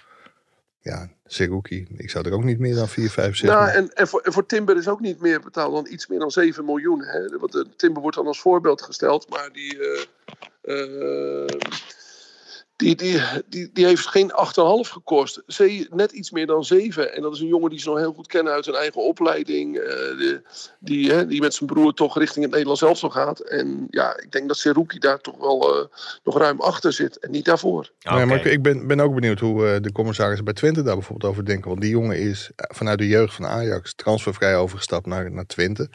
Ja, Sigoki, ik zou er ook niet meer dan 4, 5, 6. Nou, en, en, voor, en voor Timber is ook niet meer betaald dan iets meer dan 7 miljoen. Hè? Want de Timber wordt dan als voorbeeld gesteld, maar die. Die, die, die, die heeft geen 8,5 gekost. Ze, net iets meer dan 7. En dat is een jongen die ze nog heel goed kennen uit zijn eigen opleiding. Uh, de, die, hè, die met zijn broer toch richting het Nederlands elftal gaat. En ja, ik denk dat Seruki daar toch wel uh, nog ruim achter zit. En niet daarvoor. Okay. Maar ik, ik ben, ben ook benieuwd hoe uh, de commissarissen bij Twente daar bijvoorbeeld over denken. Want die jongen is vanuit de jeugd van Ajax transfervrij overgestapt naar, naar Twente.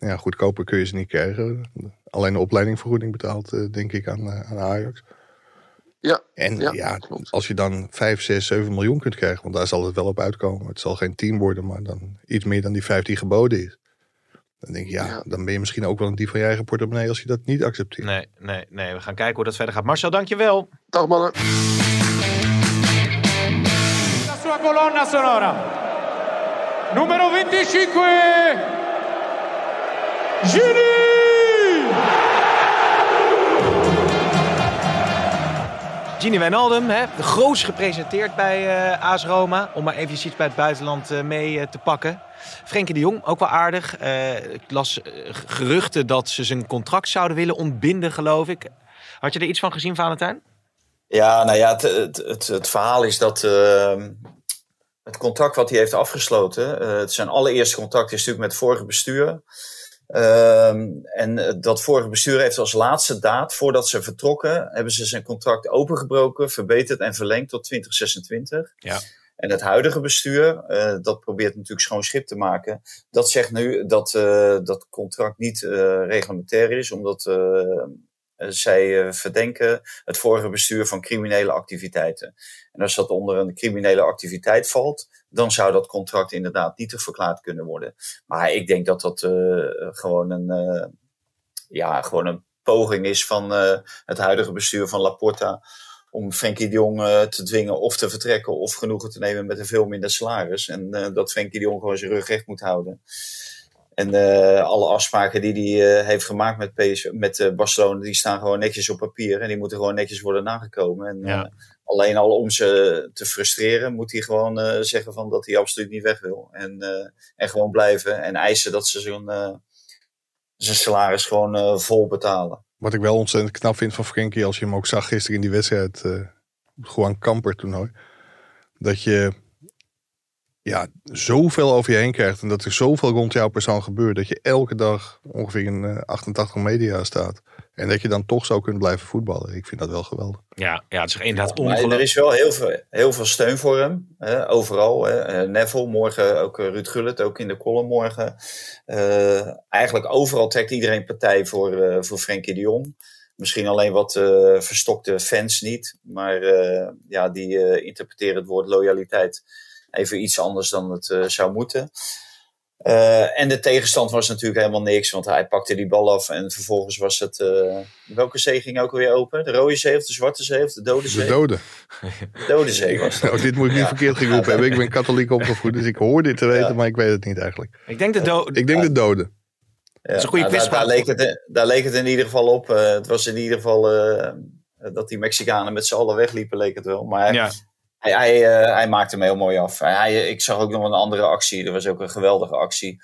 Ja, goedkoper kun je ze niet krijgen. Alleen de opleidingvergoeding betaalt, eh, denk ik, aan, eh, aan Ajax. Ja, En ja, ja, klopt. als je dan 5, 6, 7 miljoen kunt krijgen, want daar zal het wel op uitkomen. Het zal geen 10 worden, maar dan iets meer dan die 5 die geboden is. Dan denk ik, ja, Ja. dan ben je misschien ook wel een dief van je eigen portemonnee als je dat niet accepteert. Nee, nee, nee. We gaan kijken hoe dat verder gaat. Marcel, dankjewel. Dag mannen. La sua colonna sonora. Numero 25. Gini! Gini Wijnaldum, hè, de grootst gepresenteerd bij eh AS Roma. Om maar even iets bij het buitenland eh, mee eh, te pakken. Frenkie de Jong, ook wel aardig. Ik las geruchten dat ze zijn contract zouden willen ontbinden, geloof ik. Had je er iets van gezien, Valentijn? Ja, nou ja, het, het, het, verhaal is dat eh, het contract wat hij heeft afgesloten, het zijn allereerste contact is natuurlijk met het vorige bestuur. Ehm, en eh, dat vorige bestuur heeft als laatste daad, voordat ze vertrokken, hebben ze zijn contract opengebroken, verbeterd en verlengd tot 2026. Ja. En het huidige bestuur, eh, dat probeert natuurlijk schoon schip te maken, dat zegt nu dat eh, dat contract niet reglementair is, omdat zij eh, verdenken het vorige bestuur van criminele activiteiten. En als dat onder een criminele activiteit valt, dan zou dat contract inderdaad nietig verklaard kunnen worden. Maar ik denk dat dat eh, gewoon, een, eh, ja, gewoon een poging is van eh, het huidige bestuur van Laporta om Frenkie de Jong eh, te dwingen of te vertrekken of genoegen te nemen met een veel minder salaris. En eh, dat Frenkie de Jong gewoon zijn rug recht moet houden. En eh, alle afspraken die hij eh, heeft gemaakt met, PS, met eh, Barcelona, die staan gewoon netjes op papier. En die moeten gewoon netjes worden nagekomen. En Ja. eh, alleen al om ze te frustreren, moet hij gewoon eh, zeggen van dat hij absoluut niet weg wil. En, eh, en gewoon blijven en eisen dat ze zo'n eh, zijn salaris gewoon eh, vol betalen. Wat ik wel ontzettend knap vind van Frenkie, als je hem ook zag gisteren in die wedstrijd, eh gewoon kamper toernooi. Dat je ja, zoveel over je heen krijgt en dat er zoveel rond jouw persoon gebeurt. Dat je elke dag ongeveer in eh, 88 media staat. En dat je dan toch zo kunt blijven voetballen. Ik vind dat wel geweldig. Ja, ja het is inderdaad Maar er ongelooflijk. is wel heel veel, heel veel steun voor hem. Hè, overal. Hè. Eh, Neville, morgen ook eh, Ruud Gullit, ook in de column morgen. Eh, eigenlijk overal trekt iedereen partij voor, eh voor Frenkie de Jong. Misschien alleen wat eh, verstokte fans niet. Maar eh, ja, die eh, interpreteren het woord loyaliteit even iets anders dan het eh, zou moeten. Eh, en de tegenstand was natuurlijk helemaal niks, want hij pakte die bal af en vervolgens was het. eh, welke zee ging ook weer open? De rode zee of de zwarte zee of de dode De zee? doden. De dode zee was het. (laughs) Oh, dit moet ik niet Ja. verkeerd geroepen hebben. Ik ben katholiek opgevoed, dus ik hoor dit te weten, Ja. maar ik weet het niet eigenlijk. Ik denk de do- Ik denk de doden. Ja, is een goede nou, daar, quizvraag. daar, leek het, daar leek het in ieder geval op. Eh, het was in ieder geval eh, dat die Mexicanen met z'n allen wegliepen, leek het wel. Maar ja. Hij, hij, eh, hij maakte hem heel mooi af. Hij, ik zag ook nog een andere actie. Er was ook een geweldige actie.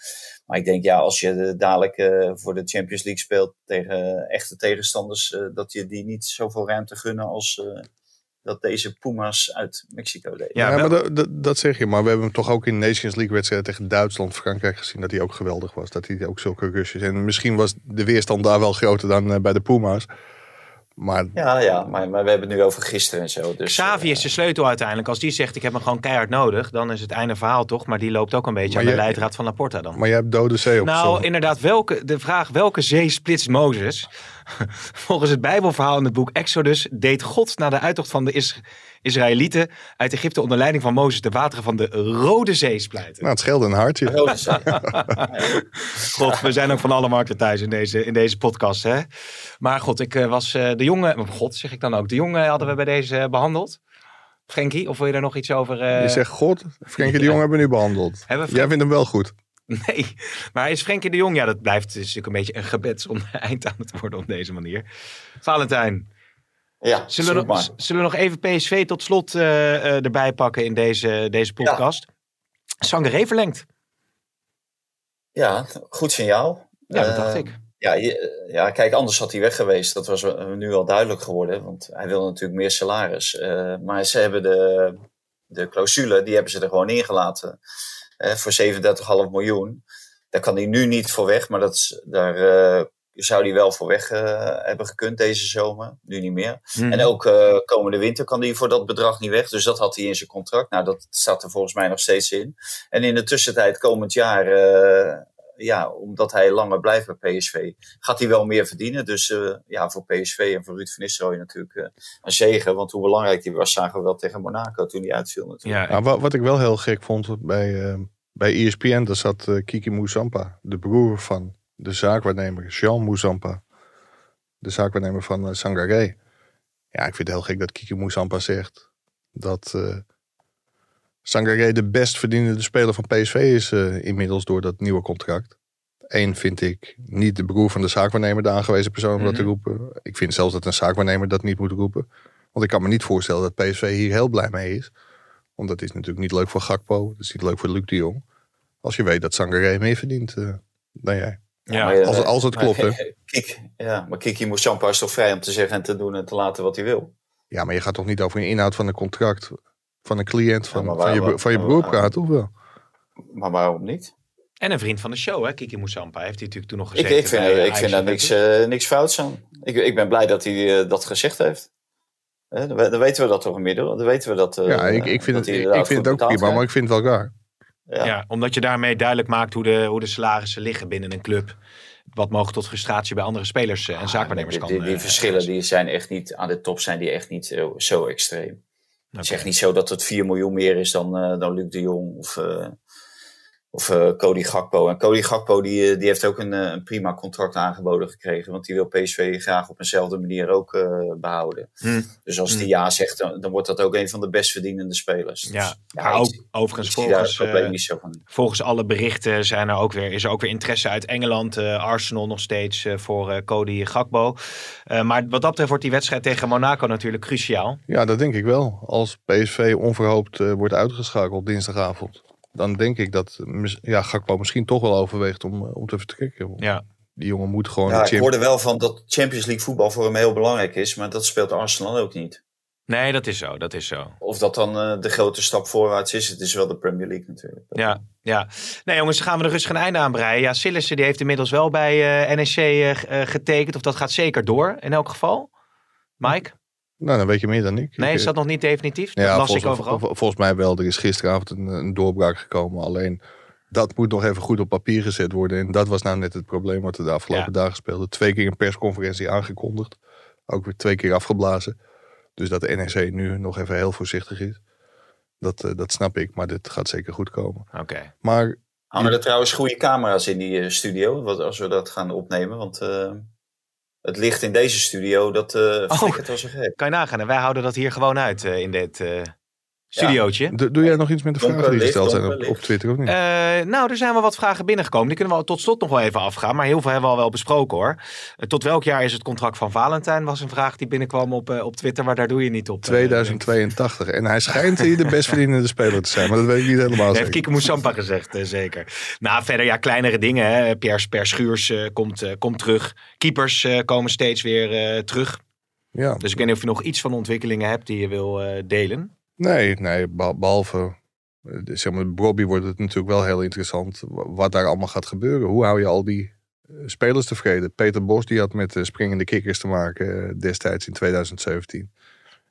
Maar ik denk, ja, als je dadelijk eh, voor de Champions League speelt tegen echte tegenstanders, eh, dat je die niet zoveel ruimte gunnen als eh, dat deze Puma's uit Mexico deden. Ja, maar dat, dat, dat zeg je. Maar we hebben hem toch ook in Nations League wedstrijden tegen Duitsland, Frankrijk gezien. Dat hij ook geweldig was. Dat hij ook zulke rushes. En misschien was de weerstand daar wel groter dan bij de Puma's. Maar Ja, ja maar, maar we hebben het nu over gisteren en zo. Dus, Xavi eh, is de sleutel uiteindelijk. Als die zegt ik heb hem gewoon keihard nodig, dan is het einde verhaal toch. Maar die loopt ook een beetje Maar aan de je- leidraad van Laporta dan. Maar jij hebt Dode Zee op Nou, inderdaad, welke, de vraag welke zee splitst Mozes? (laughs) Volgens het Bijbelverhaal in het boek Exodus deed God na de uittocht van de Is- Israëlieten uit Egypte onder leiding van Mozes de wateren van de Rode Zee splijten. Nou, het scheelde een hartje. Rode Zee. (laughs) God, we zijn ook van alle markten thuis in deze, in deze podcast. Hè? Maar god, ik eh, was eh, de jongen, god zeg ik dan ook, de jongen hadden we bij deze eh, behandeld. Frenkie, of wil je daar nog iets over? eh, Je zegt, god, Frenkie de Jong hebben we nu behandeld. Hebben Jij vindt hem wel goed. (laughs) Nee, maar is Frenkie de Jong, ja, dat blijft dus natuurlijk een beetje een gebed om (laughs) eind aan het worden op deze manier. Valentijn, Ja, zullen we, nog, zullen we nog even PSV tot slot eh, eh, erbij pakken in deze, deze podcast? Sangaré verlengd. Ja, goed signaal. Ja, dat Eh, dacht ik. Ja, ja, kijk, anders had hij weg geweest. Dat was eh, nu al duidelijk geworden. Want hij wil natuurlijk meer salaris. Eh, maar ze hebben de, de clausule, die hebben ze er gewoon ingelaten. Eh voor 37,5 miljoen. Daar kan hij nu niet voor weg. Maar dat, is- daar eh, zou hij wel voor weg eh, hebben gekund deze zomer. Nu niet meer. Mhm. En ook komende winter kan hij voor dat bedrag niet weg. Dus dat had hij in zijn contract. Nou, dat staat er volgens mij nog steeds in. En in de tussentijd, komend jaar, ja, omdat hij langer blijft bij PSV, gaat hij wel meer verdienen. Dus ja, voor PSV en voor Ruud van Nistelrooy natuurlijk een zegen. Want hoe belangrijk hij was, zagen we wel tegen Monaco toen hij uitviel natuurlijk. Ja, wat, wat ik wel heel gek vond bij, bij ESPN, daar zat Kiki Moussampa, de broer van de zaakwaarnemer Jean Moussampa. De zaakwaarnemer van Sangaré. Ja, ik vind het heel gek dat Kiki Moussampa zegt dat uh, Sangaré de best verdienende speler van PSV is uh, inmiddels door dat nieuwe contract. Eén vind ik niet de broer van de zaakwaarnemer de aangewezen persoon om dat te mhm. roepen. Ik vind zelfs dat een zaakwaarnemer dat niet moet roepen. Want ik kan me niet voorstellen dat PSV hier heel blij mee is. Want dat is natuurlijk niet leuk voor Gakpo. Dat is niet leuk voor Luc de Jong. Als je weet dat Sangaré meer verdient uh, dan jij. Ja, als, als het klopt, hè. Kik, ja, maar Kiki Moussampa is toch vrij om te zeggen en te doen en te laten wat hij wil. Ja, maar je gaat toch niet over een inhoud van een contract van een cliënt van, van, je, van je beroep praten, of wel? Maar waarom niet? En een vriend van de show, hè, Kiki Moussampa, heeft hij natuurlijk toen nog gezegd. Ik, ik vind, ik vind daar niks, uh, niks fouts aan. Ik, ik ben blij dat hij uh, dat gezegd heeft. Dan, dan, weten we dat toch inmiddels. Dan weten we dat. ja, ik, ik vind, het, ik vind het ook prima, maar ik vind het wel raar. Ja. ja. omdat je daarmee duidelijk maakt hoe de, hoe de salarissen liggen binnen een club wat mogelijk tot frustratie bij andere spelers en ah, zaakwaarnemers kan. Die, die, die verschillen die zijn echt niet aan de top, zijn die echt niet zo extreem. Het is echt niet zo dat het 4 miljoen meer is dan, uh, dan Luc de Jong of, uh, of uh, Cody Gakpo. En Cody Gakpo die, eh, die heeft ook een, eh, een, prima contract aangeboden gekregen. Want die wil PSV graag op eenzelfde manier ook uh, behouden. Hm. Dus als hm. die ja zegt, dan, dan, wordt dat ook een van de best verdienende spelers. Ja, ja maar ook overigens volgens, uh, volgens alle berichten zijn er ook weer, is er ook weer interesse uit Engeland. Arsenal nog steeds voor Cody Gakpo. maar wat dat betreft wordt die wedstrijd tegen Monaco natuurlijk cruciaal. Ja, dat denk ik wel. Als PSV onverhoopt wordt uitgeschakeld dinsdagavond dan denk ik dat ja, Gakpo misschien toch wel overweegt om, eh, om te vertrekken. Ja. Die jongen moet gewoon... Ja, ik hoorde wel van dat Champions League voetbal voor hem heel belangrijk is. Maar dat speelt Arsenal ook niet. Nee, dat is zo. Dat is zo. Of dat dan uh, de grote stap voorwaarts is. Het is wel de Premier League natuurlijk. Ja, ja. Nee jongens, gaan we er rustig een einde aan breien. Ja, Sillissen die heeft inmiddels wel bij uh, NEC uh, getekend. Of dat gaat zeker door in elk geval. Mike? Nou, dan weet je meer dan ik. Nee, is dat nog niet definitief? Dat ja, las volgens, ik overal. volgens mij wel. Er is gisteravond een, een, doorbraak gekomen. Alleen dat moet nog even goed op papier gezet worden. En dat was nou net het probleem wat we de afgelopen dagen speelden. Twee keer een persconferentie aangekondigd. Ook weer twee keer afgeblazen. Dus dat de NEC nu nog even heel voorzichtig is. Dat, uh, dat snap ik, maar dit gaat zeker goed komen. Oké. Maar... Hangen er trouwens goede camera's in die uh, studio, wat, als we dat gaan opnemen? Want... Uh het licht in deze studio, dat uh, oh, het wel zo gek. Kan je nagaan. En wij houden dat hier gewoon uit uh, in dit uh, studiootje. Doe jij nog iets met de vragen die gesteld zijn op, op, Twitter of niet? nou, er zijn wel wat vragen binnengekomen. Die kunnen we tot slot nog wel even afgaan. Maar heel veel hebben we al wel besproken hoor. tot welk jaar is het contract van Valentijn? Was een vraag die binnenkwam op, op Twitter. Maar daar doe je niet op. 2082. en hij schijnt hier de best verdienende speler te zijn. Maar dat weet ik niet helemaal zeker. Heeft Kieke Moussampa gezegd, zeker. Nou, verder ja, kleinere dingen. Hè. Pierre Per Schuurs komt, komt terug. Keepers komen steeds weer terug. Ja. Dus ik weet niet of je nog iets van ontwikkelingen hebt die je wil delen. Nee, nee, behalve eh, zeg maar, Bobby wordt het natuurlijk wel heel interessant wat daar allemaal gaat gebeuren. Hoe hou je al die eh, spelers tevreden? Peter Bos die had met de springende kikkers te maken eh, destijds in 2017.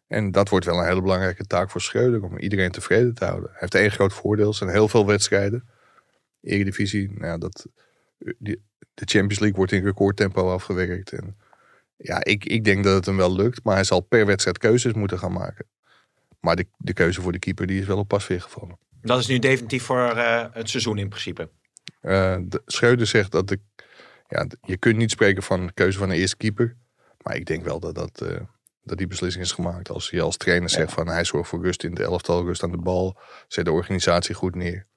En dat wordt wel een hele belangrijke taak voor Schreuder om iedereen tevreden te houden. Hij heeft één groot voordeel, zijn heel veel wedstrijden. Eredivisie, nou, dat, de Champions League wordt in recordtempo afgewerkt. En ja, ik, ik denk dat het hem wel lukt, maar hij zal per wedstrijd keuzes moeten gaan maken. Maar de, de keuze voor de keeper die is wel op pas weer gevallen. Dat is nu definitief voor uh, het seizoen in principe. Uh, de, Schreuder zegt dat de, ja, je kunt niet spreken van de keuze van een eerste keeper. Maar ik denk wel dat, dat, uh, dat die beslissing is gemaakt. Als je als trainer zegt van hij zorgt voor rust in de elftal, rust aan de bal. Zet de organisatie goed neer.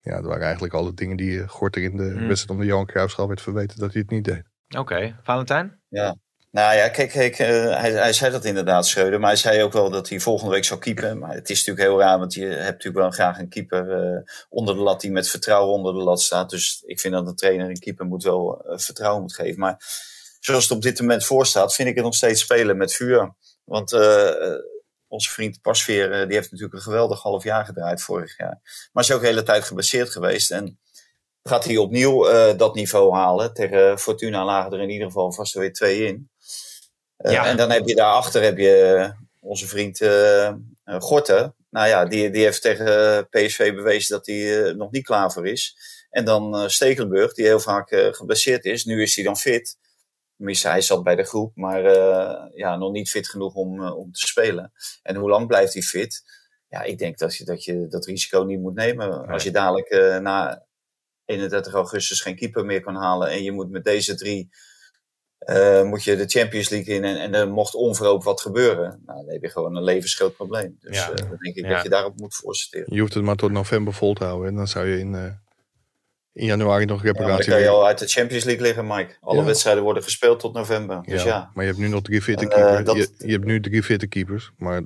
Ja, dat waren eigenlijk alle dingen die Gorter in de hmm. wedstrijd om de Johan Cruijffschaal werd verweten dat hij het niet deed. Oké, Valentijn? Ja, nou ja, kijk, kijk uh, hij, hij zei dat inderdaad, Schreuder. Maar hij zei ook wel dat hij volgende week zou keepen. Maar het is natuurlijk heel raar, want je hebt natuurlijk wel graag een keeper uh, onder de lat die met vertrouwen onder de lat staat. Dus ik vind dat een trainer een keeper moet wel uh, vertrouwen moet geven. Maar zoals het op dit moment voor staat, vind ik het nog steeds spelen met vuur. Want onze vriend Pasveer, die heeft natuurlijk een geweldig half jaar gedraaid vorig jaar. Maar is ook de hele tijd gebaseerd geweest. En gaat hij opnieuw dat niveau halen. Tegen Fortuna lagen er in ieder geval vast weer twee in. Ja. En dan heb je daarachter heb je onze vriend uh, Gorten. Nou ja, die, die heeft tegen eh, PSV bewezen dat hij eh, nog niet klaar voor is. En dan eh, Stekelenburg, die heel vaak eh, geblesseerd is. Nu is hij dan fit. Tenminste, hij zat bij de groep, maar eh, ja, nog niet fit genoeg om, eh, om te spelen. En hoe lang blijft hij fit? Ja, ik denk dat je dat, je dat risico niet moet nemen. Als je dadelijk eh, na 31 augustus geen keeper meer kan halen en je moet met deze drie eh, moet je de Champions League in en, en er mocht onverhoopt wat gebeuren. Nou, dan heb je gewoon een levensgroot probleem. Dus Ja. eh, dan denk ik Ja. dat je daarop moet voorstellen. Je hoeft het maar tot november vol te houden. En dan zou je in, eh, in januari nog Ja, maar dan reparatie kan je al uit de Champions League liggen, Mike. Alle Ja. wedstrijden worden gespeeld tot november. Dus ja. Maar je hebt nu nog drie fitte keepers. dat- je, je hebt nu drie fitte keepers. Maar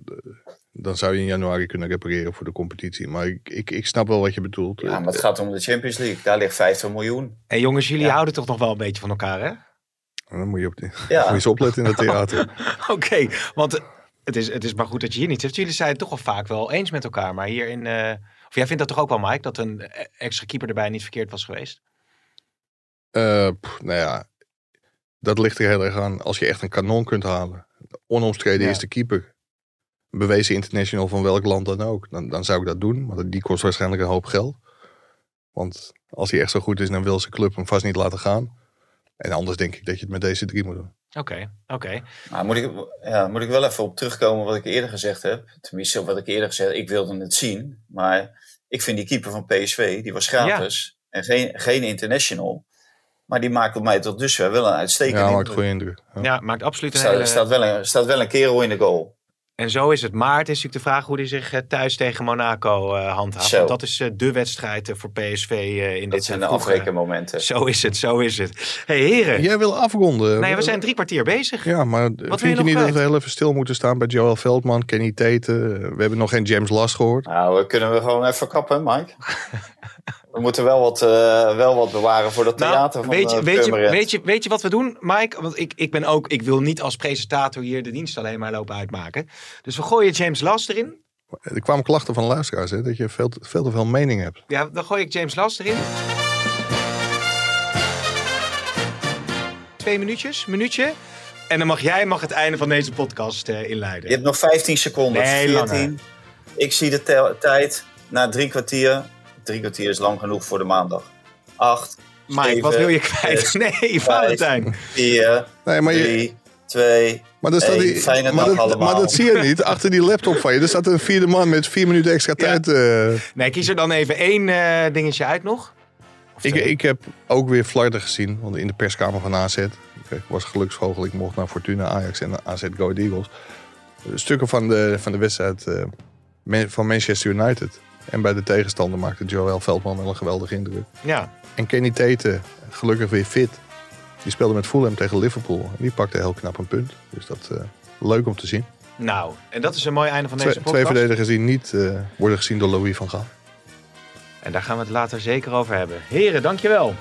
dan zou je in januari kunnen repareren voor de competitie. Maar ik, ik, ik snap wel wat je bedoelt. Ja, maar het gaat om de Champions League. Daar ligt 50 miljoen. En jongens, jullie Ja. houden toch nog wel een beetje van elkaar, hè? Dan moet je, op die, Ja. (laughs) eens opletten in het theater. (laughs) Oké, want het is, het is maar goed dat je hier niet zit. Jullie zijn het toch al vaak wel eens met elkaar. Maar hier in... eh, of jij vindt dat toch ook wel, Mike? Dat een extra keeper erbij niet verkeerd was geweest? Eh, pff, nou ja, dat ligt er heel erg aan. Als je echt een kanon kunt halen. Onomstreden Ja. eerste keeper. Een Bewezen international van welk land dan ook. Dan, dan zou ik dat doen. Maar die kost waarschijnlijk een hoop geld. Want als hij echt zo goed is, dan wil zijn club hem vast niet laten gaan. En anders denk ik dat je het met deze drie moet doen. Oké, oké. Nou, moet, ik, ja, moet ik wel even op terugkomen wat ik eerder gezegd heb. Tenminste, wat ik eerder gezegd heb. Ik wilde het zien. Maar ik vind die keeper van PSV, die was gratis. En geen, geen international. Maar die maakt op mij tot dusver wel een uitstekende Ja, maakt indruk. goede indruk. Ja. Ja, maakt absoluut een staat, hele... staat, wel een, er staat wel een kerel in de goal. En zo is het. Maar het is natuurlijk de vraag hoe hij zich eh, thuis tegen Monaco eh, handhaaft. Want dat is eh, de wedstrijd voor PSV eh, in Dat dit zijn de afrekenmomenten. Zo is het, zo is het. hey, heren. Jij wil afronden. Nee, we zijn drie kwartier bezig. Ja, maar je vind je niet dat we heel even stil moeten staan bij Joel Veldman, Kenny Teten? We hebben nog geen James Last gehoord. Nou, we kunnen we gewoon even kappen, Mike. (laughs) we moeten wel wat, eh, wel wat bewaren voor dat theater van Nou, weet, je, eh, weet, je, weet, je, weet je wat we doen, Mike? Want ik, ik ben ook, ik wil niet als presentator hier de dienst alleen maar lopen uitmaken. Dus we gooien James Last erin. Er kwamen klachten van luisteraars, hè, dat je veel te, veel te veel mening hebt. Ja, dan gooi ik James Last erin. Twee minuutjes, minuutje. En dan mag jij mag het einde van deze podcast eh, inleiden. Je hebt nog 15 seconden. Nee, 14. Ik zie de tijd na drie kwartier. Drie kwartier is lang genoeg voor de maandag. Acht, Mike, wat wil je kwijt? zes, (laughs) nee, Valentijn. vier, Nee, maar, je, drie, twee. maar, staat Hey, die, fijne maar, dag dat, allemaal. maar dat zie je (laughs) niet. Achter die laptop van je, er staat een vierde man met vier minuten extra Ja. tijd. eh. Nee, kies er dan even één eh, dingetje uit nog. Ik, ik heb ook weer flarden gezien, want in de perskamer van AZ. Ik eh, was geluksvogel, ik mocht naar Fortuna, Ajax en AZ Go Ahead Eagles. Stukken van de, van de wedstrijd eh, van Manchester United. En bij de tegenstander maakte Joel Veldman wel een geweldige indruk. Ja, En Kenny Tete, gelukkig weer fit. Die speelde met Fulham tegen Liverpool. En die pakte heel knap een punt. Dus dat eh leuk om te zien. nou, en dat is een mooi einde van deze Twee, podcast. twee verdedigers die niet eh, worden gezien door Louis van Gaal. En daar gaan we het later zeker over hebben. Heren, dankjewel.